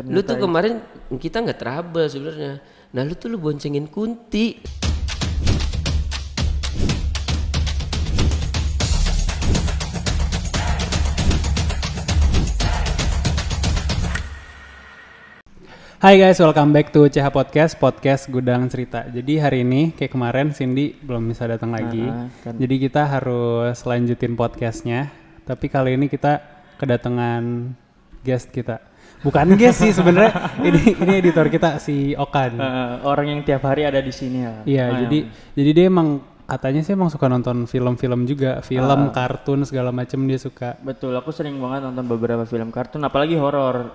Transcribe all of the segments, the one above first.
lu tuh kemarin kita nggak trouble sebenarnya. Nah lu tuh lu boncengin Kunti. Hai guys, welcome back to CH Podcast, podcast Gudang Cerita. Jadi hari ini kayak kemarin Cindy belum bisa datang lagi. Ah, kan. Jadi kita harus lanjutin podcastnya. Tapi kali ini kita kedatangan guest kita. Bukan guest sih sebenarnya. ini ini editor kita si Okan. Eh, orang yang tiap hari ada di sini ya. Iya, Nah, jadi jadi dia emang katanya sih emang suka nonton film-film juga, film, kartun segala macem dia suka. Betul, aku sering banget nonton beberapa film kartun, apalagi horor.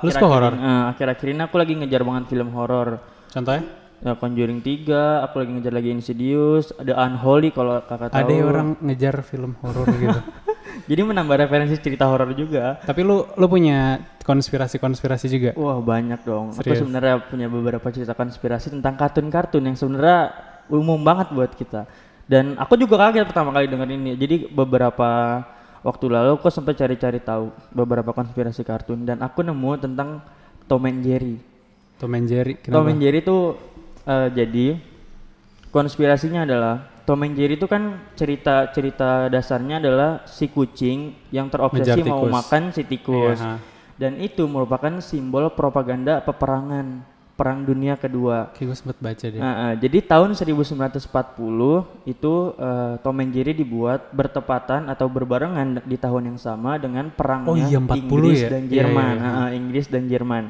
Suka akhir-akhir eh, akhir-akhir ini aku lagi ngejar banget film horor. Contohnya? Ya, Conjuring 3, aku lagi ngejar lagi Insidious, ada Unholy kalau kakak tahu. Ada orang ngejar film horor gitu. Jadi menambah referensi cerita horor juga. Tapi lu lu punya konspirasi-konspirasi juga? Wah banyak dong. Aku Serius? sebenarnya punya beberapa cerita konspirasi tentang kartun-kartun yang sebenarnya umum banget buat kita. Dan aku juga kaget pertama kali denger ini. Jadi beberapa waktu lalu aku sempat cari-cari tahu beberapa konspirasi kartun dan aku nemu tentang Tom and Jerry. Tom and Jerry. Tom Kenapa? and Jerry itu eh, jadi konspirasinya adalah Tom and Jerry itu kan cerita-cerita dasarnya adalah si kucing yang terobsesi mau makan si tikus. Iya, ha. Dan itu merupakan simbol propaganda peperangan Perang Dunia Kedua. Kayak gue sempet baca deh. Nah, eh, jadi tahun 1940 itu eh, Tom and Jerry dibuat bertepatan atau berbarengan di tahun yang sama dengan perangnya Oh iya, 40 Inggris ya? dan Iya, Jerman. iya, Nah, eh, Inggris dan Jerman.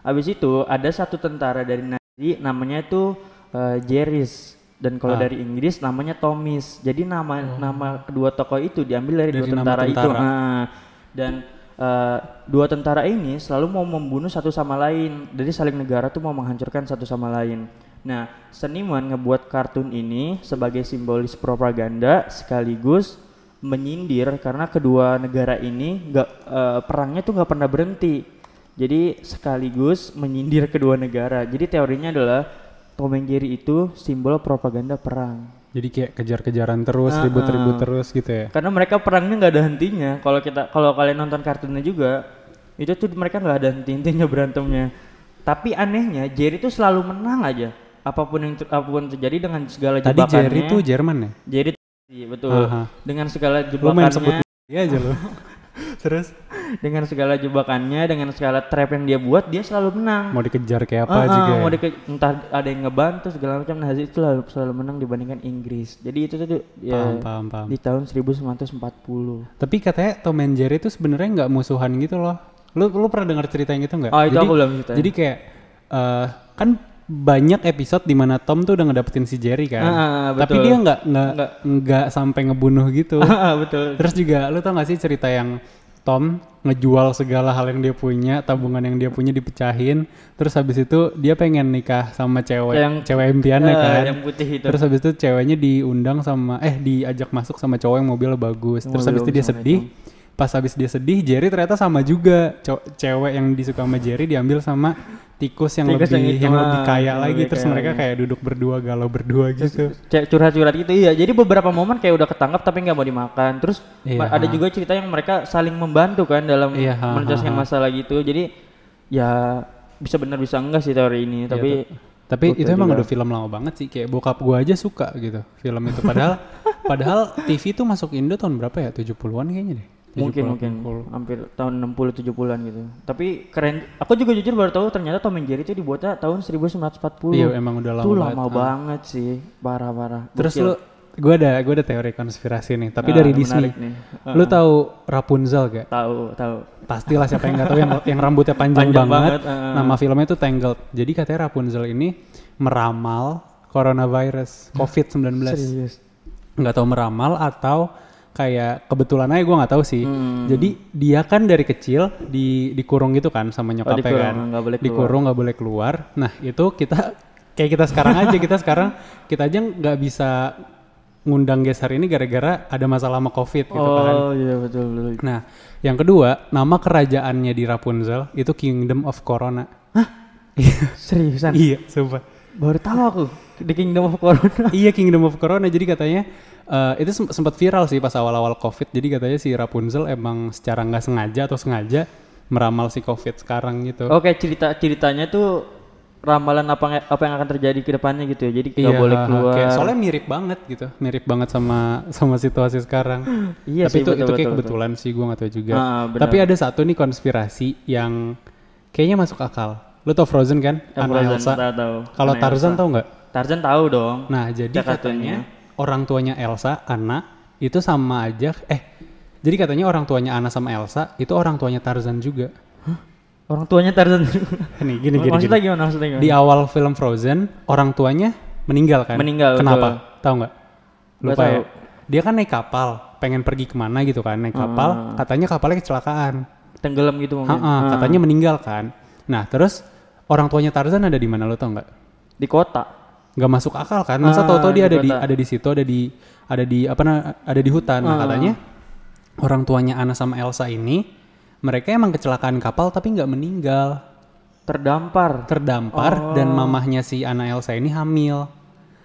Habis itu ada satu tentara dari Nazi namanya itu eh, Jerry's dan kalau Ah. dari Inggris namanya Tomis. Jadi nama nama kedua tokoh itu diambil dari, Oh. Dari dua nama tentara, itu. tentara. Nah, dan eh, dua tentara ini selalu mau membunuh satu sama lain. Jadi saling negara tuh mau menghancurkan satu sama lain. Nah, seniman ngebuat kartun ini sebagai simbolis propaganda sekaligus menyindir karena kedua negara ini nggak eh, perangnya tuh nggak pernah berhenti. Jadi sekaligus menyindir kedua negara. Jadi teorinya adalah Tom and Jerry itu simbol propaganda perang. Jadi kayak kejar-kejaran terus, Ah, ribut-ribut ah. terus gitu ya. Karena mereka perangnya nggak ada hentinya. Kalau kita kalau kalian nonton kartunnya juga, itu tuh mereka nggak ada henti-hentinya berantemnya. Tapi anehnya Jerry tuh selalu menang aja. Apa pun yang ter- apa pun terjadi dengan segala Tadi jebakannya. Jerry tuh Jerman ya? Jerry iya, betul. Aha. Dengan segala Lu main sebut jebakannya, dia aja lu. terus dengan segala jebakannya, dengan segala trap yang dia buat, dia selalu menang. mau dikejar kayak apa ah, juga mau ya? dike- entah ada yang ngebantu segala macam nah itu selalu, selalu menang dibandingkan Inggris. Jadi itu tuh ya Paham, paham, paham. di tahun 1940. Tapi katanya Tom and Jerry itu sebenarnya nggak musuhan gitu loh. Lu lu pernah dengar cerita yang gitu nggak? Oh, itu jadi, aku belum cerita. Jadi kayak eh, kan banyak episode di mana Tom tuh udah ngedapetin si Jerry kan. Ah, ah, Tapi betul. dia nggak nggak Nggak. sampai ngebunuh gitu. Ah, betul. Terus juga lu tau gak sih cerita yang Tom ngejual segala hal yang dia punya, tabungan yang dia punya dipecahin, terus habis itu dia pengen nikah sama cewek, Yang- cewek impiannya Ah, kan. yang putih itu. Terus habis itu ceweknya diundang sama eh diajak masuk sama cowok yang mobilnya bagus. Terus Mobil habis itu dia sedih. Pas habis dia sedih, Jerry ternyata sama juga. Cow- cewek yang disuka sama Jerry diambil sama tikus yang Tikus yang lebih yang, ah, lebih kaya yang lagi. lebih Terus kaya mereka kayak duduk berdua galau berdua gitu. Cek curhat-curhat gitu iya. Jadi beberapa momen kayak udah ketangkap tapi nggak mau dimakan. Terus Iya, ada ha. juga cerita yang mereka saling membantu kan dalam Iya, menyelesaikan masalah gitu. Jadi ya bisa benar bisa enggak sih teori ini. Tapi Tapi Gokil itu emang juga. udah film lama banget sih, kayak bokap gua aja suka gitu film itu. Padahal padahal TV tuh masuk Indo tahun berapa ya? 70-an kayaknya deh. 70, mungkin mungkin 80. hampir tahun 60 70-an gitu. Tapi keren. Aku juga jujur baru tahu ternyata Tom and Jerry itu dibuatnya tahun 1940. Iya, emang udah lama Itu banget. lama Ah. banget sih. Parah-parah. Terus Gokil. lu gua ada gua ada teori konspirasi nih, tapi Ah, dari Disney. nih. Lu tahu Rapunzel gak? tahu tahu. Pastilah siapa yang nggak tahu yang yang rambutnya panjang, Panjang banget. banget, ah. Nama filmnya itu Tangled. Jadi katanya Rapunzel ini meramal coronavirus COVID-19. Serius. nggak tahu meramal atau kayak kebetulan aja gue nggak tahu sih. Hmm. Jadi dia kan dari kecil di dikurung gitu kan sama nyokapnya dikurung, kan. nggak boleh keluar. dikurung nggak boleh keluar. Nah itu kita kayak kita sekarang aja kita sekarang kita aja nggak bisa ngundang guest hari ini gara-gara ada masalah sama covid gitu kan. Oh iya betul betul. Nah yang kedua nama kerajaannya di Rapunzel itu Kingdom of Corona. Seriusan? iya, sumpah. Baru tahu aku The Kingdom of Corona. iya Kingdom of Corona jadi katanya eh, itu sem- sempat viral sih pas awal-awal covid jadi katanya si Rapunzel emang secara nggak sengaja atau sengaja meramal si covid sekarang gitu. Oke cerita ceritanya tuh ramalan apa apa yang akan terjadi ke depannya gitu ya. Jadi nggak Iya, boleh keluar. soalnya mirip banget gitu, mirip banget sama sama situasi sekarang. Iya Tapi sih, itu betul, itu kayak betul, betul. kebetulan sih, gue nggak tahu juga. Ah, benar. Tapi ada satu nih konspirasi yang kayaknya masuk akal. Lo tau Frozen kan? Ya, Anna Frozen, Elsa. tahu, tahu. Kalau Tarzan Elsa. tau nggak? Tarzan tahu dong. Nah, jadi katanya orang tuanya Elsa, Anna, itu sama aja. Eh, jadi katanya orang tuanya Anna sama Elsa itu orang tuanya Tarzan juga. Orang tuanya Tarzan. Nih, gini gini. maksudnya gini. gimana? Maksudnya gimana? Di awal film Frozen, orang tuanya meninggal kan? Meninggal, Kenapa? Tahu nggak? Lupa ya. tahu. Dia kan naik kapal, pengen pergi ke mana gitu kan? Naik kapal, Ah. katanya kapalnya kecelakaan. Tenggelam gitu mungkin. Ha-ha, Ah. katanya meninggal kan. Nah, terus orang tuanya Tarzan ada di mana lo tau nggak? di kota. nggak masuk akal kan masa Ah, tahu-tahu dia di ada di kota. ada di situ ada di ada di apa na- ada di hutan Nah, Ah. katanya orang tuanya Anna sama Elsa ini mereka emang kecelakaan kapal tapi nggak meninggal Terdampar. terdampar dan mamahnya si Anna Elsa ini hamil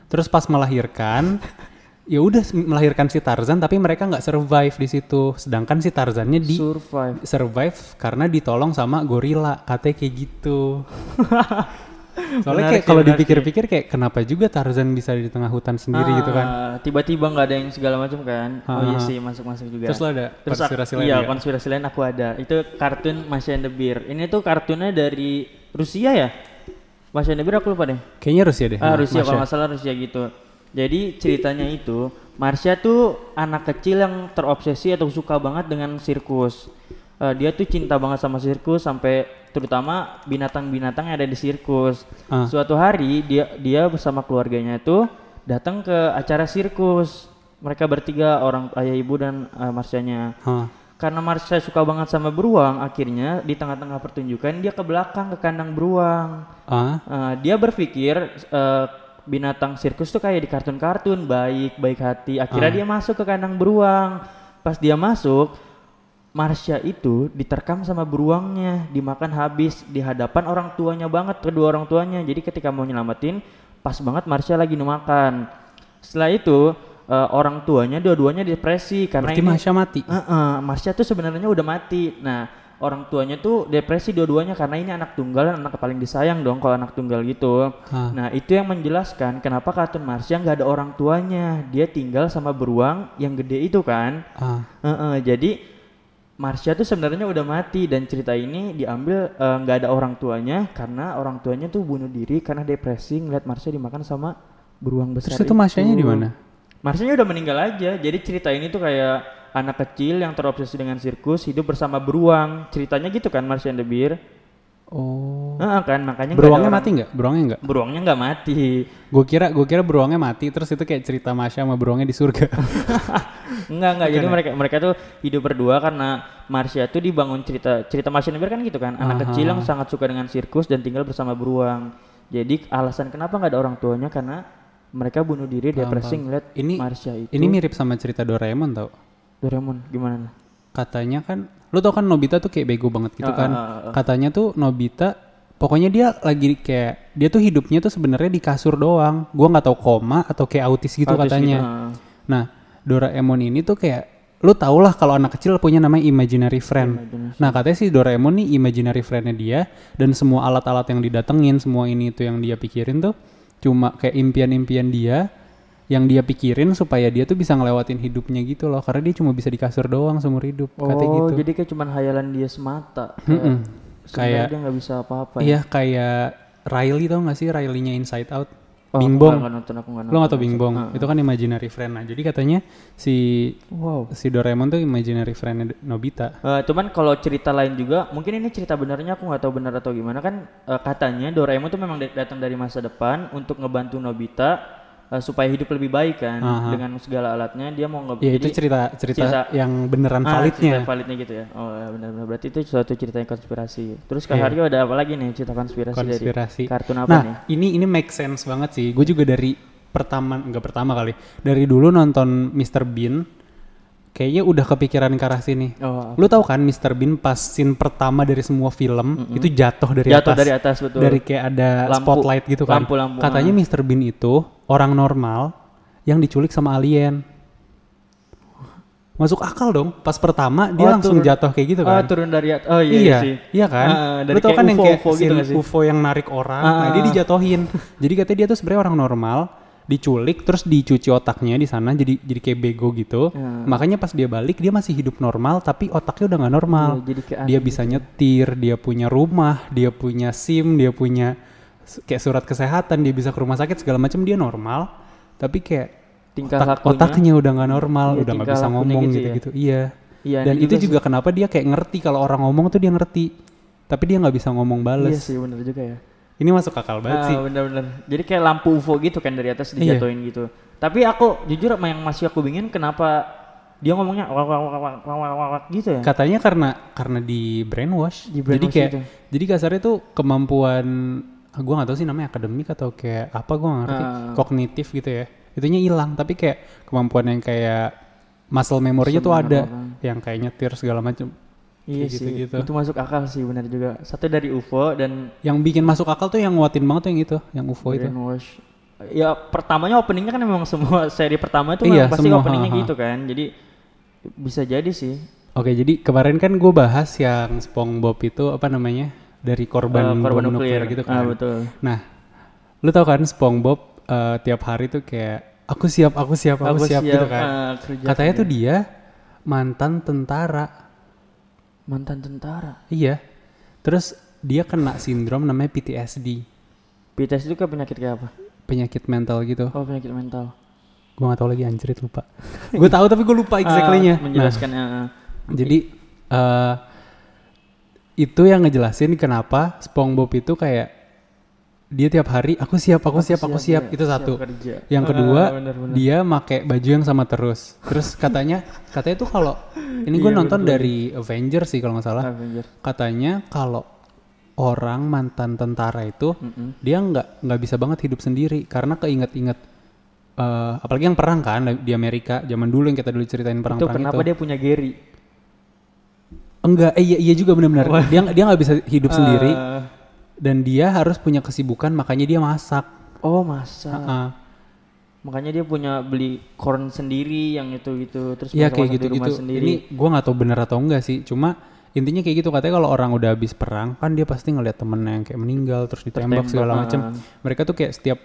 terus pas melahirkan ya udah melahirkan si Tarzan tapi mereka nggak survive di situ sedangkan si Tarzannya di Survive. survive karena ditolong sama gorila katanya kayak gitu soalnya kayak kalau dipikir-pikir kayak kenapa juga Tarzan bisa di tengah hutan sendiri gitu kan Ah, Tiba-tiba nggak ada yang segala macam kan. Oh iya Ah. sih masuk-masuk juga. terus lo ada Terus konspirasi lain iya, nggak? konspirasi lain aku ada. Itu kartun Masya and the Bear. Ini tuh kartunnya dari Rusia ya? Masya and the Bear aku lupa deh. kayaknya Rusia deh Ah, Rusia Masya. kalau nggak salah Rusia gitu. Jadi ceritanya itu Marsha tuh anak kecil yang terobsesi atau suka banget dengan sirkus. Eh, dia tuh cinta banget sama sirkus sampai terutama binatang-binatang yang ada di sirkus. Ah. Suatu hari dia dia bersama keluarganya itu datang ke acara sirkus. Mereka bertiga orang ayah ibu dan uh, Marsyanya. Hah. Karena Marsha suka banget sama beruang, akhirnya di tengah-tengah pertunjukan dia ke belakang ke kandang beruang. Ah, Uh, dia berpikir uh, binatang sirkus tuh kayak di kartun-kartun baik baik hati. Akhirnya Ah. dia masuk ke kandang beruang. Pas dia masuk Marsha itu diterkam sama beruangnya. Dimakan habis di hadapan orang tuanya banget kedua orang tuanya. Jadi ketika mau nyelamatin pas banget Marsha lagi makan setelah itu uh, orang tuanya dua-duanya depresi karena berarti ini Masya mati? Heeh, Marsha tuh sebenarnya udah mati. Nah, orang tuanya tuh depresi dua-duanya karena ini anak tunggal dan anak paling disayang dong kalau anak tunggal gitu. Hah. Nah, itu yang menjelaskan kenapa kartun Marsha nggak ada orang tuanya. Dia tinggal sama beruang yang gede itu kan. ah. Heeh, jadi Marsha tuh sebenarnya udah mati dan cerita ini diambil eh, nggak ada orang tuanya karena orang tuanya tuh bunuh diri karena depresi ngeliat Marsha dimakan sama beruang besar terus itu Masyanya di mana Marsanya udah meninggal aja. Jadi cerita ini tuh kayak anak kecil yang terobsesi dengan sirkus hidup bersama beruang. Ceritanya gitu kan Marsha and the Bear. oh Heeh kan makanya beruangnya orang- mati nggak beruangnya nggak Beruangnya nggak mati. gue kira gue kira beruangnya mati terus itu kayak cerita Masya sama beruangnya di surga Enggak enggak. Jadi mereka mereka tuh hidup berdua karena Marsha tuh dibangun cerita cerita Marsha and the Bear kan gitu kan. Anak Aha. kecil yang sangat suka dengan sirkus dan tinggal bersama beruang. Jadi alasan kenapa nggak ada orang tuanya karena mereka bunuh diri depresi ngeliat ini Marsha itu. ini mirip sama cerita Doraemon tau Doraemon gimana? katanya kan lu tau kan Nobita tuh kayak bego banget gitu Ah, kan ah, ah, ah. katanya tuh Nobita pokoknya dia lagi kayak dia tuh hidupnya tuh sebenarnya di kasur doang gua nggak tahu koma atau kayak autis gitu Autis katanya gitu, ah. nah Doraemon ini tuh kayak lu tau lah kalau anak kecil punya namanya imaginary friend Imaginary nah katanya si Doraemon nih imaginary friendnya dia dan semua alat-alat yang didatengin semua ini itu yang dia pikirin tuh cuma kayak impian-impian dia yang dia pikirin supaya dia tuh bisa ngelewatin hidupnya gitu loh karena dia cuma bisa di kasur doang seumur hidup katanya Oh, gitu jadi kayak cuman hayalan dia semata. Mm-mm. Sebenarnya Kayak- dia nggak bisa apa-apa. ya? Iya kayak Riley tau gak sih Riley-nya Inside Out? Oh, Bing aku Bong. nggak nonton, aku nggak Lo gak tau Bing Bong? Ah, Itu kan imaginary friend. Nah jadi katanya si Wow. si Doraemon tuh imaginary friend Nobita. Eh, cuman kalau cerita lain juga, mungkin ini cerita benernya aku nggak tahu benar atau gimana kan eh, katanya Doraemon tuh memang da- datang dari masa depan untuk ngebantu Nobita eh, supaya hidup lebih baik kan Aha. dengan segala alatnya dia mau nge Ya itu cerita, cerita cerita- yang beneran Ah, validnya. cerita validnya gitu ya. Oh, ya benar-benar berarti itu suatu cerita yang konspirasi. Terus Kak Iya. Haryo ada apa lagi nih cerita konspirasi, konspirasi. dari kartun apa nah, nih? ini ini make sense banget sih. Gue juga dari pertama enggak pertama kali. Dari dulu nonton Mr. Bean kayaknya udah kepikiran ke arah sini. Oh, Lu tahu kan Mr. Bean pas scene pertama dari semua film itu jatuh dari jatuh atas. dari atas betul. Dari kayak ada Lampu. spotlight gitu kan. Lampu-lampu, Katanya Mr. Bean itu orang normal yang diculik sama alien. masuk akal dong. Pas pertama dia Oh, langsung turun- jatuh kayak gitu Oh, kan. turun dari at- Oh iya, iya, sih. iya kan. Ah, dari Lu kayak kan yang kayak UFO gitu scene sih? UFO yang narik orang. Ah, nah, ah, dia ah. dijatuhin. jadi katanya dia tuh sebenarnya orang normal, diculik terus dicuci otaknya di sana jadi jadi kayak bego gitu. Ya. Makanya pas dia balik dia masih hidup normal tapi otaknya udah nggak normal. Iya, jadi dia bisa nyetir, dia punya rumah, dia punya SIM, dia punya kayak surat kesehatan, dia bisa ke rumah sakit segala macam dia normal. Tapi kayak Tingkah otak, lakunya. otaknya udah nggak normal, Iya, udah nggak bisa ngomong gitu ya. gitu-gitu. Iya. Iya, Dan itu juga juga kenapa dia kayak ngerti kalau orang ngomong tuh dia ngerti. Tapi dia nggak bisa ngomong Iya bales. sih bener juga ya ini masuk akal banget nah, sih. Bener-bener. Jadi kayak lampu UFO gitu kan dari atas iya. dijatuhin iya. gitu. Tapi aku jujur sama yang masih aku bingin kenapa dia ngomongnya wak wak wak wak wak wak wak gitu ya. Katanya karena karena di brainwash. Di brainwash jadi kayak gitu. jadi kasarnya tuh kemampuan ah, gue gak tahu sih namanya akademik atau kayak apa gue gak ngerti. Uh. Kognitif gitu ya. Itunya hilang tapi kayak kemampuan yang kayak muscle memory-nya tuh ada orang. yang kayak nyetir segala macam Iya sih. gitu-gitu. Itu masuk akal sih benar juga. Satu dari UFO dan Yang bikin masuk akal tuh yang nguatin banget tuh yang itu, yang UFO itu. Ya pertamanya openingnya kan memang semua seri pertama itu Iya, pasti semua, openingnya ha, ha. gitu kan. Jadi bisa jadi sih. Oke, jadi kemarin kan gue bahas yang SpongeBob itu apa namanya dari korban, Eh, korban bom nuklir gitu Ah, kan. betul. Nah, lu tau kan SpongeBob eh, tiap hari tuh kayak aku siap, aku siap, aku, siap, gitu kan. kerja Katanya kerja. tuh dia mantan tentara. Mantan tentara. Iya. Terus dia kena sindrom namanya PTSD, PTS itu kayak penyakit kayak apa? penyakit mental gitu. Oh penyakit mental. Gue gak tahu lagi anjrit lupa. gue tahu tapi gue lupa exactly-nya. Ah, Nah, menjelaskan eh, Jadi eh itu yang ngejelasin kenapa SpongeBob itu kayak dia tiap hari aku siap, aku, siap, aku siap. iya, Itu satu. kerja. Yang Ah, kedua bener, bener. dia make baju yang sama terus. Terus katanya katanya tuh kalau ini gue Iya, nonton bener. dari Avengers sih kalau nggak salah. Avenger. Katanya kalau orang mantan tentara itu Mm-mm. dia nggak nggak bisa banget hidup sendiri karena keinget-inget eh, apalagi yang perang kan di Amerika zaman dulu yang kita dulu ceritain Itu perang-perang itu. kenapa dia punya Gary? Enggak, eh, iya, iya juga benar-benar. Dia dia nggak bisa hidup sendiri Eh, dan dia harus punya kesibukan makanya dia masak. oh masa. Heeh. Makanya dia punya beli corn sendiri yang itu gitu terus masak-masak kayak rumah sendiri. Ini gua nggak tahu benar atau enggak sih. Cuma intinya kayak gitu katanya kalau orang udah habis perang kan dia pasti ngeliat temennya yang kayak meninggal terus ditembak Tertembak, segala macam. Mereka tuh kayak setiap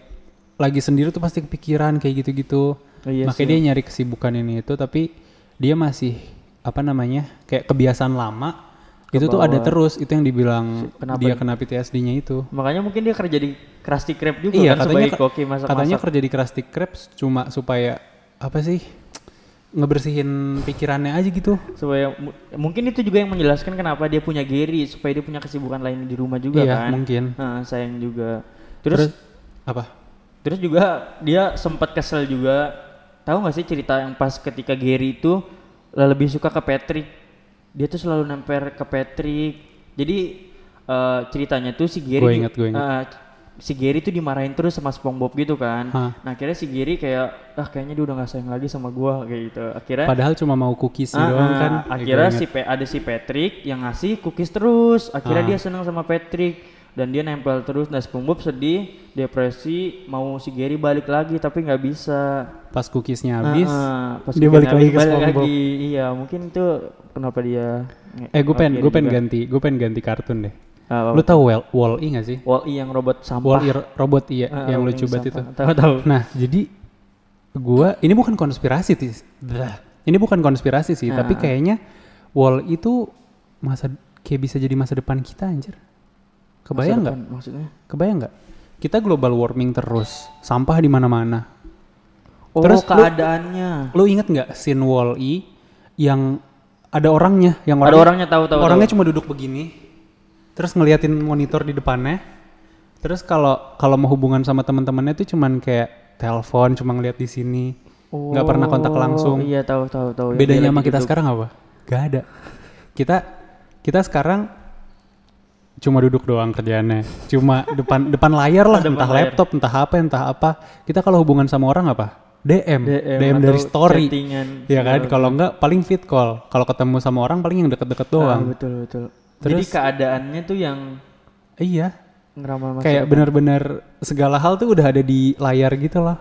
lagi sendiri tuh pasti kepikiran kayak gitu-gitu. Oh, iya Makanya dia nyari kesibukan ini itu tapi dia masih apa namanya kayak kebiasaan lama itu tuh ada terus itu yang dibilang Kenapa dia kena PTSD-nya itu. Makanya mungkin dia kerja di Krusty Krab juga iya kan katanya koki masak-masak. katanya kerja di Krusty Krab cuma supaya apa sih ngebersihin pikirannya aja gitu supaya mu- mungkin itu juga yang menjelaskan kenapa dia punya Gary supaya dia punya kesibukan lain di rumah juga iya kan. mungkin Nah, sayang juga. terus, Terus, apa terus juga dia sempat kesel juga. Tahu nggak sih cerita yang pas ketika Gary itu lebih suka ke Patrick. Dia tuh selalu nempel ke Patrick. Jadi eh, ceritanya tuh si Gary Gua ingat, gua ingat. eh, si Gary tuh dimarahin terus sama SpongeBob gitu kan. Hah. Nah, akhirnya si Gary kayak ah kayaknya dia udah nggak sayang lagi sama gua kayak gitu. Akhirnya padahal cuma mau cookies Ah, doang ah, kan Ya, akhirnya si ada si Patrick yang ngasih cookies terus akhirnya Ah. dia senang sama Patrick dan dia nempel terus nah SpongeBob sedih depresi mau si Gary balik lagi tapi nggak bisa pas cookiesnya habis pas dia balik lagi habis, ke balik SpongeBob. lagi. iya mungkin itu kenapa dia eh gue pengen nge- gue pengen ganti gue pengen ganti kartun deh Ah, lu tahu Wall Wall E gak sih Wall-E yang robot sampah Wall E ro- robot iya Ah, yang lucu banget itu tahu tahu Nah, jadi gua ini bukan konspirasi. Blah. Ini bukan konspirasi sih, tapi Ah. kayaknya wall itu masa kayak bisa jadi masa depan kita anjir. Kebayang nggak? maksudnya Kebayang nggak? Kita global warming terus, sampah di mana-mana. oh Terus lu- keadaannya Lu inget nggak scene wall E yang ada orangnya, yang ada orangnya tahu tahu orangnya tahu. cuma duduk begini, terus ngeliatin monitor di depannya. Terus kalau kalau mau hubungan sama teman-temannya itu cuman kayak telepon, cuma ngeliat di sini, nggak pernah kontak Oh, langsung. iya tahu tahu tahu Bedanya sama kita duduk. sekarang apa? Gak ada. Kita kita sekarang cuma duduk doang kerjaannya. Cuma depan depan layar lah, Depan entah layar. laptop, entah apa, entah apa. Kita kalau hubungan sama orang apa? DM, DM, dari atau story. Ya kan, kalau enggak paling fit call. Kalau ketemu sama orang paling yang deket-deket Ah, doang. betul betul. Jadi Terus- keadaannya tuh yang Iya. ngeramal Kayak benar-benar segala hal tuh udah ada di layar gitu loh.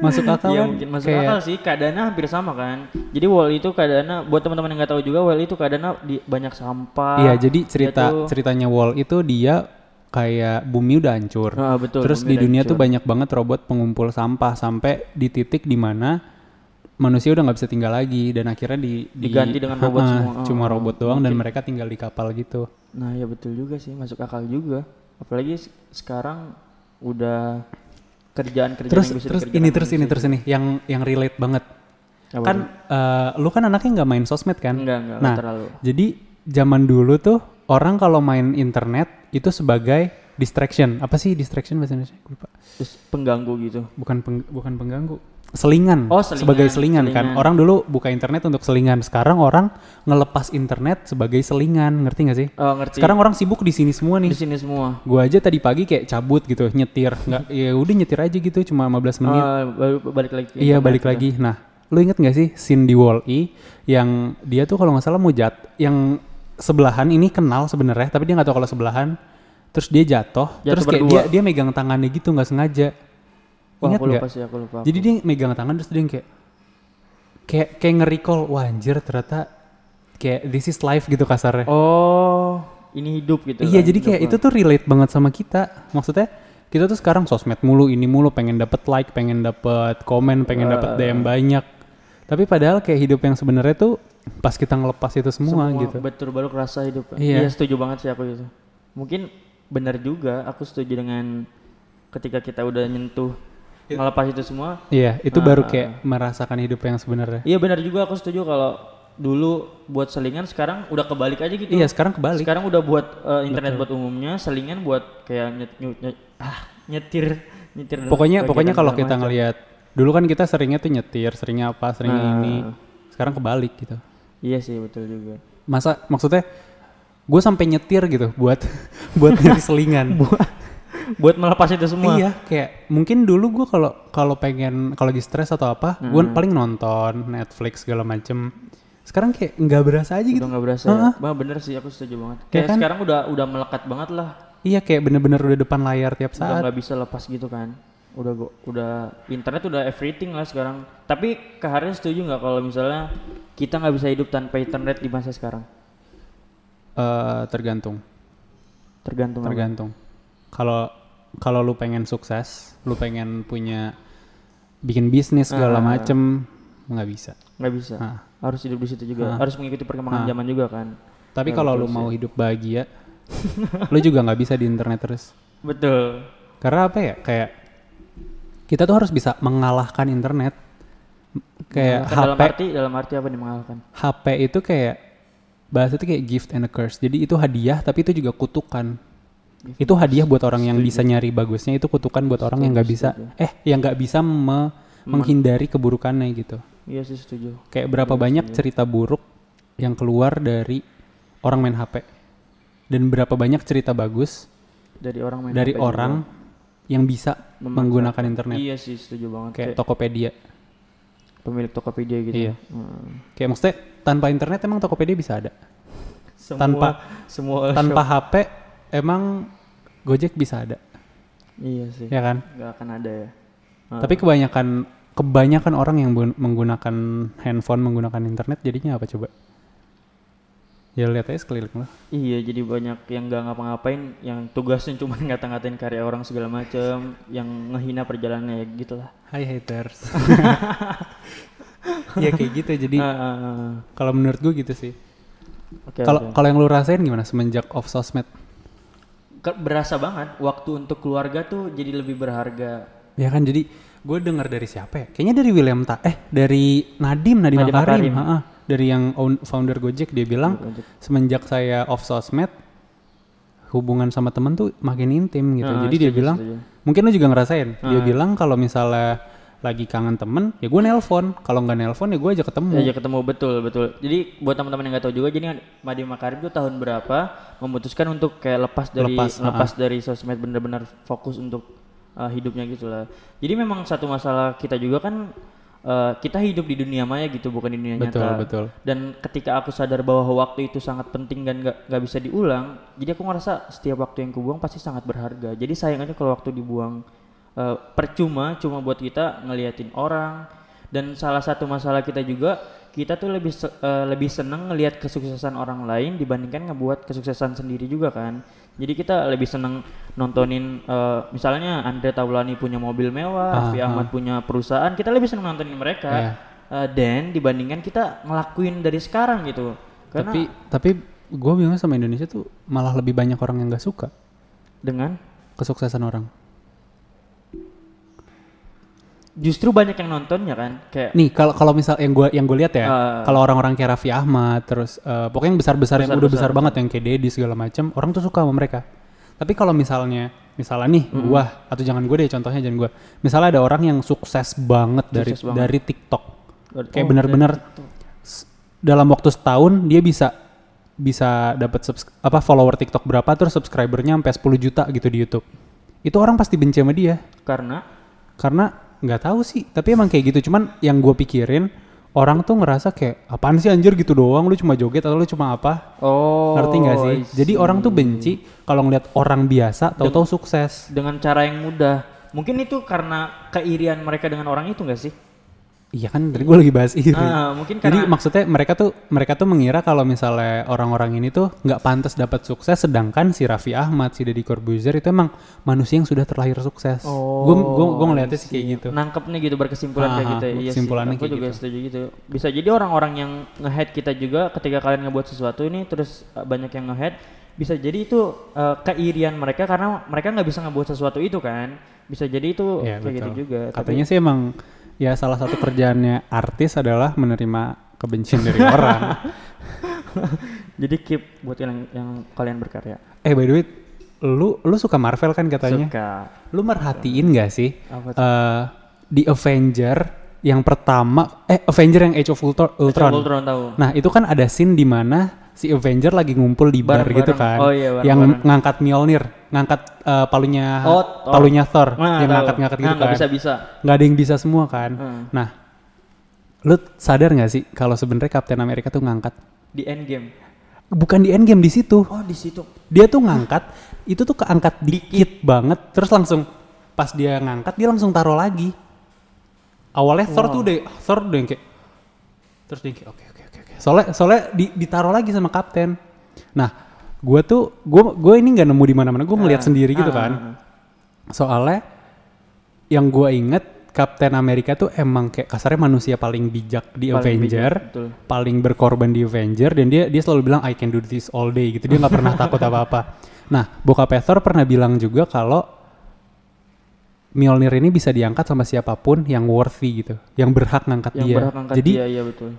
Masuk akal kan mungkin masuk kayak akal sih keadaannya hampir sama kan. Jadi wall itu keadaannya buat teman-teman yang nggak tahu juga wall itu keadaannya di banyak sampah. iya jadi cerita Dia tuh- ceritanya Wall itu dia kayak bumi udah hancur Ah, betul. terus di dunia hancur. tuh banyak banget robot pengumpul sampah sampai di titik di mana manusia udah nggak bisa tinggal lagi dan akhirnya di, di- Diganti dengan robot semua. cuma Ah, robot doang dan mereka tinggal di kapal gitu Nah ya betul juga sih masuk akal juga. Apalagi se- sekarang udah kerjaan-kerjaan terus yang bisa terus ini terus ini terus ini yang yang relate banget. Apa kan eh, lu kan anaknya nggak main sosmed kan? Enggak, enggak, nah terlalu. jadi zaman dulu tuh orang kalau main internet itu sebagai distraction. Apa sih distraction bahasa Indonesia? Lupa. Terus pengganggu gitu. bukan peng- bukan pengganggu selingan, Oh, selingan, sebagai selingan, kan selingan. orang dulu buka internet untuk selingan sekarang orang ngelepas internet sebagai selingan ngerti gak sih Oh ngerti. sekarang orang sibuk di sini semua di nih sini semua. gua aja tadi pagi kayak cabut gitu nyetir nggak ya udah nyetir aja gitu cuma 15 menit baru balik lagi. iya balik gitu. lagi nah lu inget gak sih scene di Wall E yang dia tuh kalau nggak salah mau jat yang sebelahan ini kenal sebenarnya tapi dia nggak tahu kalau sebelahan terus dia jatuh, Jatuh terus kayak berdua. dia dia megang tangannya gitu nggak sengaja Wah, ingat aku lupa sih, aku lupa. jadi dia megang tangan terus dia yang kayak kayak kayak nge-recall wah anjir ternyata kayak this is life gitu kasarnya. Oh, ini hidup gitu. iya kan, jadi hidup kayak itu tuh relate banget sama kita. Maksudnya kita tuh sekarang sosmed mulu ini mulu pengen dapet like, pengen dapet komen, pengen dapet DM banyak. Tapi padahal kayak hidup yang sebenarnya tuh pas kita ngelepas itu semua, gitu. Betul baru kerasa hidup. Iya. Iya. setuju banget sih aku itu. Mungkin benar juga, aku setuju dengan ketika kita udah nyentuh ngelepas itu semua. Iya, itu Ah, baru ah, kayak merasakan hidup yang sebenarnya. Iya benar juga aku setuju kalau dulu buat selingan sekarang udah kebalik aja gitu. Iya, sekarang kebalik. Sekarang udah buat eh, internet buat umumnya, selingan buat kayak nyet, nyet, nyet- ah, nyetir nyetir Pokoknya pokoknya kalau kita macam. ngelihat dulu kan kita seringnya tuh nyetir, seringnya apa, seringnya Nah. ini. Sekarang kebalik gitu. Iya sih betul juga. Masa maksudnya gue sampai nyetir gitu buat buat nyari selingan. buat melepas itu semua. Iya, kayak mungkin dulu gue kalau kalau pengen kalau lagi stres atau apa, gue paling nonton Netflix segala macem. Sekarang kayak nggak berasa aja gitu. Udah nggak berasa ya. Bah, bener sih aku setuju banget. Kayak kan? sekarang udah udah melekat banget lah. Iya, kayak bener-bener udah depan layar tiap Udah saat. nggak bisa lepas gitu kan. Udah go, udah internet udah everything lah sekarang. Tapi Haris setuju nggak kalau misalnya kita nggak bisa hidup tanpa internet di masa sekarang? Eh, tergantung, Tergantung. tergantung. Kalau kalau lu pengen sukses, lu pengen punya bikin bisnis segala Ah. macem, nggak bisa. Nggak bisa. Ah. Harus hidup di situ juga. Harus mengikuti perkembangan zaman juga kan. Tapi kalau lu mau hidup bahagia, lu juga nggak bisa di internet terus. Betul. Karena apa ya? Kayak kita tuh harus bisa mengalahkan internet. Kayak Mengalahkan dalam HP, arti dalam arti apa nih mengalahkan? HP itu kayak bahasa itu kayak gift and a curse. Jadi itu hadiah tapi itu juga kutukan. Itu hadiah buat orang yang bisa nyari bagusnya, itu kutukan buat orang yang nggak bisa eh yang nggak bisa me- menghindari keburukannya gitu. Iya sih setuju. Kayak berapa banyak cerita buruk yang keluar dari orang main HP. Dan berapa banyak cerita bagus Dari orang main dari HP juga. orang yang bisa menggunakan internet. Iya sih setuju banget. Kayak Kayak, Tokopedia. pemilik Tokopedia gitu. Iya. Hmm. Kayak maksudnya tanpa internet emang Tokopedia bisa ada. Semua, Tanpa- semua Tanpa HP emang Gojek bisa ada, Iya sih. ya kan? Nggak akan ada ya. Tapi kebanyakan kebanyakan orang yang menggunakan handphone, menggunakan internet jadinya apa coba? Ya lihat aja sekeliling lo. Iya, jadi banyak yang nggak ngapa-ngapain, yang tugasnya cuma ngata-ngatain karya orang segala macam, yang ngehina perjalanannya ya gitulah. Hai haters. ya kayak gitu. Jadi Ah, ah, ah. kalau menurut gue gitu sih. Kalau oke. kalau yang lu rasain gimana semenjak off sosmed? Berasa banget waktu untuk keluarga tuh jadi lebih berharga. Ya kan jadi gue dengar dari siapa ya? Kayaknya dari William Ta eh dari Nadim Nadim, Makarim. Makarim. Dari yang own- founder Gojek dia bilang Gojek. semenjak saya off sosmed hubungan sama temen tuh makin intim gitu. Ah, jadi dia setuju, bilang setuju. mungkin lu juga ngerasain. Dia Ah. bilang kalau misalnya lagi kangen temen ya gue nelpon. Kalau nggak nelpon ya gue aja ketemu. Ya, ya ketemu betul betul. Jadi buat teman-teman yang nggak tahu juga, jadi Madi Makarim tuh tahun berapa memutuskan untuk kayak lepas dari Lepas, lepas, dari sosmed benar-benar fokus untuk uh, hidupnya gitu lah. Jadi memang satu masalah kita juga kan uh, kita hidup di dunia maya gitu bukan di dunia Betul, nyata. betul. Dan ketika aku sadar bahwa waktu itu sangat penting dan nggak nggak bisa diulang, jadi aku ngerasa setiap waktu yang kubuang pasti sangat berharga. Jadi sayang aja kalau waktu dibuang eh, percuma cuma buat kita ngeliatin orang dan salah satu masalah kita juga kita tuh lebih se- eh, lebih seneng ngelihat kesuksesan orang lain dibandingkan ngebuat kesuksesan sendiri juga kan jadi kita lebih seneng nontonin eh, misalnya Andre Taulani punya mobil mewah, Ah, Raffi Ahmad punya perusahaan, kita lebih seneng nontonin mereka Iya. eh, dan dibandingkan kita ngelakuin dari sekarang gitu. Karena Tapi tapi gue bingung sama Indonesia tuh malah lebih banyak orang yang nggak suka dengan kesuksesan orang. Justru banyak yang nontonnya kan kayak Nih kalau kalau misal yang gue yang gue lihat ya, Ah. kalau orang-orang kayak Raffi Ahmad, terus eh, pokoknya yang besar-besar yang udah besar banget yang kayak Dedi segala macam, orang tuh suka sama mereka. Tapi kalau misalnya misalnya nih gua atau jangan gue deh contohnya jangan gua. Misalnya ada orang yang sukses banget dari Sukses banget. dari TikTok. Oh, Kayak benar-benar s- dalam waktu setahun dia bisa bisa dapat apa follower TikTok berapa terus subscribernya sampai 10 juta gitu di YouTube. Itu orang pasti benci sama dia karena karena nggak tahu sih tapi emang kayak gitu. Cuman yang gue pikirin orang tuh ngerasa kayak apaan sih anjir gitu doang lu cuma joget atau lu cuma apa? Oh ngerti nggak sih? Jadi orang tuh benci kalau ngeliat orang biasa tahu-tahu sukses. dengan cara yang mudah. Mungkin itu karena keirian mereka dengan orang itu enggak sih? Iya kan tadi gue lagi bahas iri Ah, mungkin jadi karena maksudnya mereka tuh mereka tuh mengira kalau misalnya orang-orang ini tuh nggak pantas dapat sukses sedangkan si Raffi Ahmad si Deddy Corbuzier itu emang manusia yang sudah terlahir sukses gue gue gue ngeliatnya sih kayak gitu nangkep nih gitu berkesimpulan kayak gitu ya. Iya sih, kesimpulannya aku kayak juga gitu. setuju gitu. Bisa jadi orang-orang yang nge-head kita juga ketika kalian ngebuat sesuatu ini terus uh, banyak yang nge-head bisa jadi itu uh, keirian mereka karena mereka nggak bisa ngebuat sesuatu itu kan. Bisa jadi itu Iya, kayak gitu betul. juga. Tapi Katanya sih emang ya salah satu kerjaannya artis adalah menerima kebencian dari orang. jadi keep buat yang yang kalian berkarya. Eh by the way, lu lu suka Marvel kan katanya? Suka. Lu merhatiin gak sih Apa tuh? eh di Avenger yang pertama eh Avenger yang Age of Ultron, Ultron. Ultron tahu. Nah, itu kan ada scene di mana si Avenger lagi ngumpul di bar gitu kan. Oh iya, yang ngangkat Mjolnir, ngangkat eh, palunya Oh, Thor. palunya Thor, Nah, yang ngangkat-ngangkat gitu Nah, kan. bisa-bisa. nggak ada yang bisa semua kan. Hmm. Nah, lu sadar nggak sih kalau sebenarnya Captain America tuh ngangkat Di end game. bukan di endgame di situ. Oh, di situ. Dia tuh ngangkat itu tuh keangkat dikit banget terus langsung pas dia ngangkat dia langsung taruh lagi. Awalnya Thor tuh udah Thor udah yang kayak terus dia kayak oke oke oke oke. Soalnya soalnya di, ditaruh lagi sama kapten. Nah, gua tuh gua gue ini nggak nemu di mana-mana. Gue ngeliat sendiri gitu ah, kan. ah. Soalnya yang gua inget Captain America tuh emang kayak kasarnya manusia paling bijak di Paling Avenger, bijak, betul. paling berkorban di Avenger dan dia dia selalu bilang I can do this all day gitu. Dia nggak pernah takut apa-apa. Nah, bokap Thor pernah bilang juga kalau Mjolnir ini bisa diangkat sama siapa pun yang worthy gitu, yang berhak ngangkat Yang dia. berhak angkat Jadi dia, iya betul.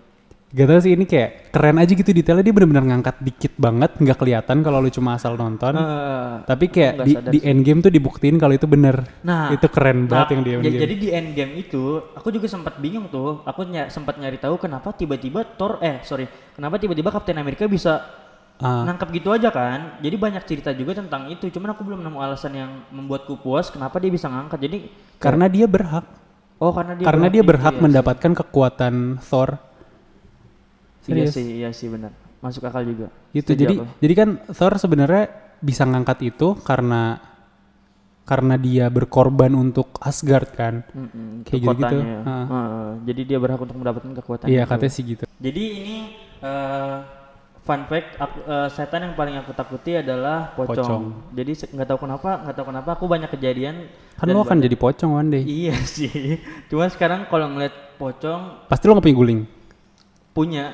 Gak tau sih ini kayak keren aja gitu detailnya dia benar-benar ngangkat dikit banget, nggak kelihatan kalau lu cuma asal nonton. Eh, Tapi kayak di, di sih. endgame tuh dibuktiin kalau itu bener. Nah, itu keren banget yang di ya-. Jadi di end game itu, aku juga sempat bingung tuh. Aku ny sempat nyari tahu kenapa tiba-tiba Thor, eh sorry, kenapa tiba-tiba Captain America bisa Ah. nangkep gitu aja kan? Jadi banyak cerita juga tentang itu. Cuman aku belum nemu alasan yang membuatku puas kenapa dia bisa ngangkat. Jadi karena dia berhak. oh karena dia karena dia itu berhak ya. mendapatkan kekuatan Thor. Iya sih, iya sih benar. Masuk akal juga. Gitu. Setuju Jadi aku. jadi kan Thor sebenarnya bisa ngangkat itu karena karena dia berkorban untuk Asgard kan. Mm-mm, kayak gitu-gitu. kotanya ya. Ah. Heeh, jadi dia berhak untuk mendapatkan kekuatan Iya itu. katanya sih gitu. Jadi ini eh, fun fact, aku- eh, setan yang paling aku takuti adalah pocong. Pocong. Jadi nggak tahu kenapa, nggak tahu kenapa aku banyak kejadian. Kan lo akan jadi pocong one day. Iya sih. Cuma sekarang kalau ngeliat pocong Pasti lo nggak punya guling. punya,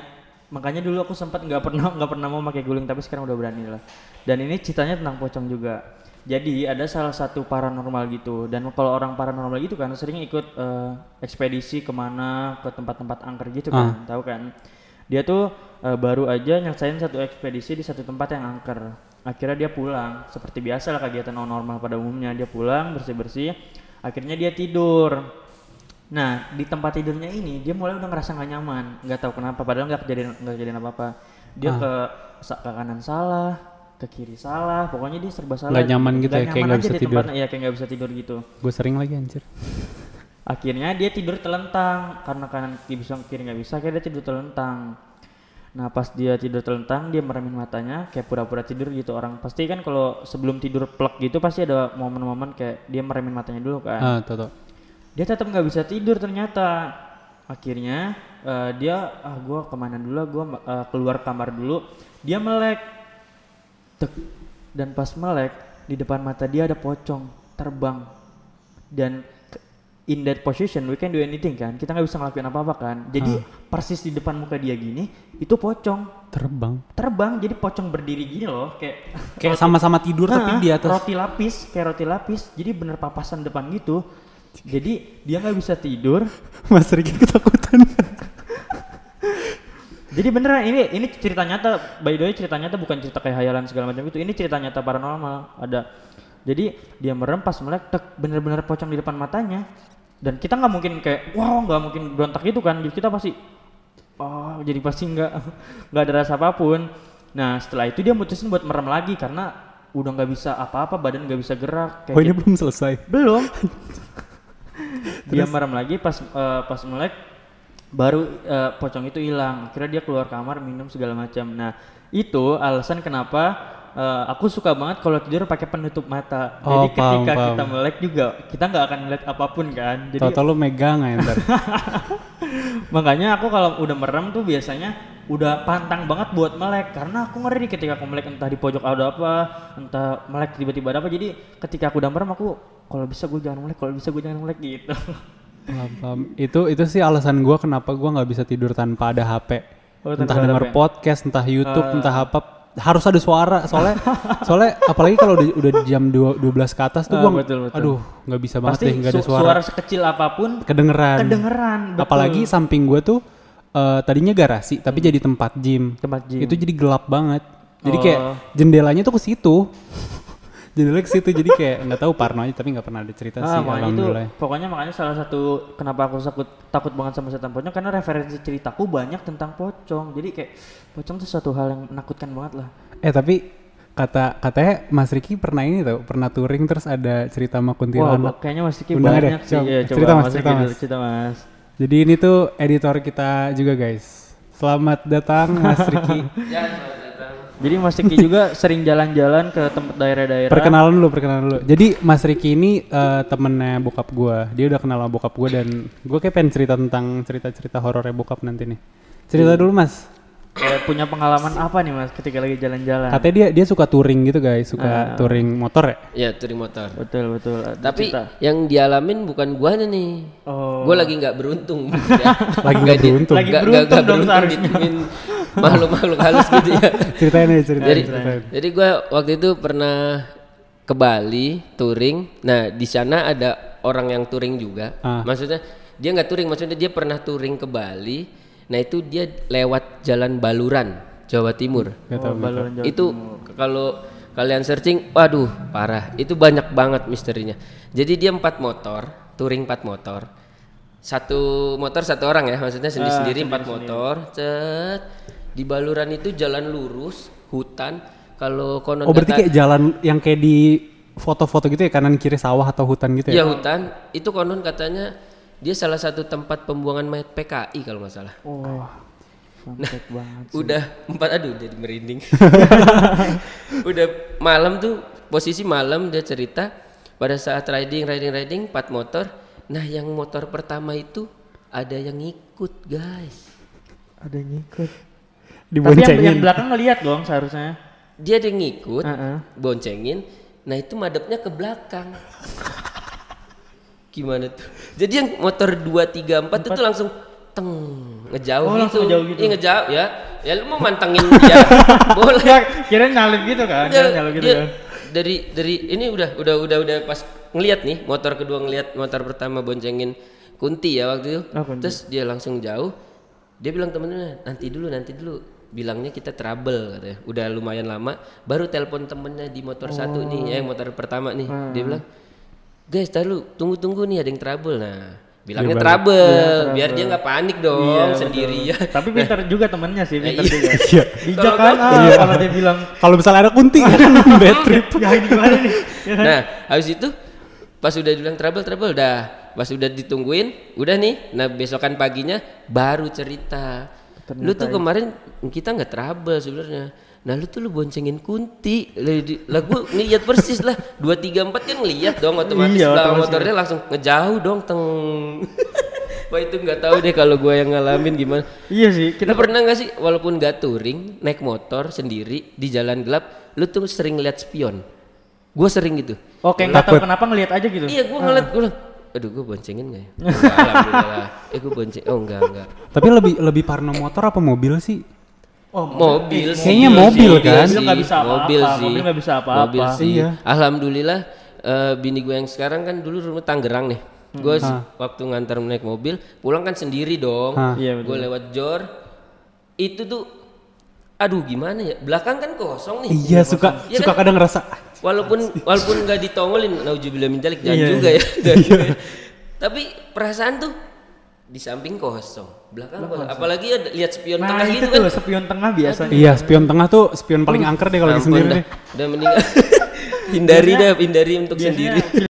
makanya dulu aku sempat nggak pernah nggak pernah mau pakai guling, tapi sekarang udah berani lah. Dan ini ceritanya tentang pocong juga. Jadi ada salah satu paranormal gitu dan kalau orang paranormal gitu kan sering ikut eh, ekspedisi ke mana ke tempat-tempat angker gitu kan, tahu kan? Dia tuh eh, baru aja nyelesain satu ekspedisi di satu tempat yang angker. Akhirnya dia pulang, seperti biasa lah kegiatan normal pada umumnya. Dia pulang bersih-bersih, akhirnya dia tidur. Nah di tempat tidurnya ini dia mulai udah ngerasa nggak nyaman, nggak tahu kenapa. Padahal nggak kejadian nggak kejadian apa apa. Dia ke sa- ke kanan salah, ke kiri salah. Pokoknya dia serba salah. Nggak nyaman gitu ya, kayak nyaman nggak aja bisa tidur. tempatnya. Iya kayak nggak bisa tidur gitu. Gue sering lagi anjir. Akhirnya dia tidur telentang karena kanan kiri bisa kiri nggak bisa. Akhirnya dia tidur telentang. Nah pas dia tidur telentang dia meremin matanya kayak pura-pura tidur gitu orang pasti kan kalau sebelum tidur plek gitu pasti ada momen-momen kayak dia meremin matanya dulu kan. Ah, tuh. Dia tetap nggak bisa tidur ternyata. Akhirnya eh, dia ah gua ke mana dulu gua eh, keluar kamar dulu. Dia melek. Tek. Dan pas melek di depan mata dia ada pocong terbang. Dan in that position we can do anything kan. Kita nggak bisa ngelakuin apa-apa kan. Jadi persis di depan muka dia gini itu pocong Terbang. terbang. Jadi pocong berdiri gini loh kayak Kayak sama-sama tidur tapi Nah, di atas. roti lapis kayak roti lapis jadi bener papasan depan gitu jadi dia nggak bisa tidur. Mas Riki ketakutan. jadi beneran ini ini cerita nyata. By the way cerita nyata bukan cerita kayak hayalan segala macam itu ini cerita nyata paranormal. Ada. Jadi dia merem pas melek tek bener-bener pocong di depan matanya. Dan kita nggak mungkin kayak wow nggak mungkin berontak gitu kan. Jadi kita pasti oh jadi pasti nggak nggak ada rasa apa pun. Nah setelah itu dia mutusin buat merem lagi karena udah nggak bisa apa-apa badan nggak bisa gerak kayak Oh ini gitu. belum selesai. belum dia merem lagi pas eh, pas melek baru eh, pocong itu hilang. Akhirnya dia keluar kamar minum segala macam. Nah itu alasan kenapa eh, aku suka banget kalau tidur pakai penutup mata. Oh, jadi paham, ketika paham. kita melek juga kita nggak akan melihat apa pun kan. Jadi Tahu-tahu lu megang aja makanya aku kalau udah merem tuh biasanya udah pantang banget buat melek karena aku ngeri ketika aku melek entah di pojok ada apa entah melek tiba-tiba ada apa jadi ketika aku udah merem aku kalau bisa gue jangan melek kalau bisa gue jangan melek gitu Paham, paham. Itu itu sih alasan gua kenapa gua nggak bisa tidur tanpa ada HP. Oh, entah denger HP. podcast, entah YouTube, entah apa harus ada suara soalnya soalnya apalagi kalau udah, udah jam 2, 12 ke atas tuh Ah, gua betul, betul. aduh nggak bisa banget pasti deh nggak ada su- suara, suara sekecil apa pun kedengeran kedengeran betul. apalagi samping gua tuh eh, tadinya garasi tapi jadi tempat gym tempat gym itu jadi gelap banget jadi Oh. kayak jendelanya tuh ke situ jendelanya ke situ jadi kayak nggak tahu parno aja tapi nggak pernah ada cerita Ah, sih makanya itu pokoknya makanya salah satu kenapa aku takut takut banget sama setan pocong karena referensi ceritaku banyak tentang pocong jadi kayak pocong tuh suatu hal yang menakutkan banget lah Eh tapi kata katanya Mas Riki pernah ini tau pernah touring terus ada cerita sama Wah, kuntilanak. kayaknya Mas Kiki Undang banyak sih. coba. Cerita, coba Mas, Mas cerita, Mas. cerita Mas. Jadi ini tuh editor kita juga guys. Selamat datang Mas Riki. Jadi Mas Kiki juga sering jalan-jalan ke tempat daerah-daerah. perkenalan dulu, perkenalan dulu. Jadi Mas Riki ini eh, temennya bokap gua. Dia udah kenal sama bokap gua dan gua kayak pengen cerita tentang cerita-cerita horornya bokap nanti nih. Cerita dulu Mas. Kayak punya pengalaman apa nih Mas ketika lagi jalan-jalan? Katanya dia dia suka touring gitu guys, suka touring motor ya. Ya touring motor. Betul, betul. Ada Tapi cerita. yang dialamin bukan guanya nih. Oh. Gua lagi nggak beruntung. ya. Lagi nggak beruntung. Lagi nggak- beruntung nggak- nggak dong seharusnya. ditemuin makhluk-makhluk halus gitu ya. Ceritain aja, ceritain. jadi ceritain. jadi gue waktu itu pernah ke Bali touring. Nah di sana ada orang yang touring juga. Ah. Maksudnya dia nggak touring, maksudnya dia pernah touring ke Bali. Nah itu dia lewat jalan Baluran, Jawa Timur. Oh, Baluran Jawa itu kalau kalian searching, waduh parah. Itu banyak banget misterinya. Jadi dia empat motor, touring empat motor. Satu motor satu orang ya, maksudnya sendiri-sendiri empat motor. Cet. Di Baluran itu jalan lurus, hutan. Kalau konon Oh berarti kata- kayak jalan yang kayak di foto-foto gitu ya kanan kiri sawah atau hutan gitu ya? Iya hutan, itu konon katanya dia salah satu tempat pembuangan mayat PKI kalau nggak salah. Oh. Fact banget. Udah empat aduh jadi merinding. Udah malam tuh posisi malam dia cerita pada saat riding riding riding empat motor. Nah yang motor pertama itu ada yang ngikut guys. Ada yang ngikut. Tapi yang, Diboncengin. yang belakang ngeliat dong seharusnya. Dia ada yang ngikut, Heeh. boncengin. Nah itu madepnya ke belakang. Gimana tuh? Jadi yang motor 2, 3, 4 itu langsung teng ngejauh Oh, gitu. langsung ngejauh gitu. Iya ngejauh ya. Ya lu mau mantengin dia. Boleh. Ya, kira nyalip gitu kan? Dia- Kira nyalip gitu dia kan? Dari dari ini udah udah udah udah pas ngeliat nih motor kedua ngeliat motor pertama boncengin Kunti ya waktu itu. Oh, Kunti. Terus dia langsung jauh. Dia bilang temennya nanti dulu nanti dulu. Bilangnya kita trouble katanya. Udah lumayan lama. Baru telepon temennya di motor satu nih, ya motor pertama nih. Hmm. Dia bilang, guys, tar lu tunggu tunggu nih ada yang trouble. Nah, bilangnya balik. trouble, biar dia nggak panik dong Iya, betul. sendirian. Tapi pintar juga temennya sih, pintar iya. juga. Iya. Bijak kan? Ah, kalau dia bilang, Kalau misalnya ada kunti kan bad trip. ya ini gimana nih? nah habis itu pas udah bilang trouble trouble dah pas udah ditungguin udah nih nah besokan paginya baru cerita lu tuh kemarin kita nggak trouble sebenarnya nah lu tuh lu boncengin kunti. Lah lah gua ngeliat persis lah. Dua tiga empat kan ngeliat dong otomatis Iya, belakang otomatis. motornya langsung ngejauh dong teng. Wah itu nggak tahu deh kalau gua yang ngalamin gimana. Iya sih, kita kita pernah nggak sih walaupun nggak touring naik motor sendiri di jalan gelap lu tuh sering lihat spion? Gue sering gitu. Oke nggak tahu kenapa ngelihat aja gitu. iya gue ngeliat gue aduh gue boncengin nggak ya? Alhamdulillah. Eh gue bonceng oh enggak enggak Tapi lebih lebih parno motor apa mobil sih? Oh, mobil sih. Kayaknya mobil kan? sih, Mobil nggak bisa apa-apa, mobil sih mobil nggak bisa apa-apa. mobil sih Iya. alhamdulillah eh, bini gue yang sekarang kan dulu rumah Tangerang nih gue Hmm. waktu ngantar naik mobil pulang kan sendiri dong. Iya, gue lewat jor itu tuh aduh gimana ya belakang kan kosong nih Iya suka Iya suka kan? kadang ngerasa walaupun walaupun nggak ditongolin naujubillah min dzalik jangan Iya, juga ya juga ya. tapi perasaan tuh di samping kosong belakang kosong apalagi ada lihat spion Nah, tengah itu gitu tuh kan. spion tengah biasanya. Iya, spion tengah tuh spion paling angker deh kalau Ampun sendiri dah, deh. udah mendingan hindari dah hindari untuk Biasanya sendiri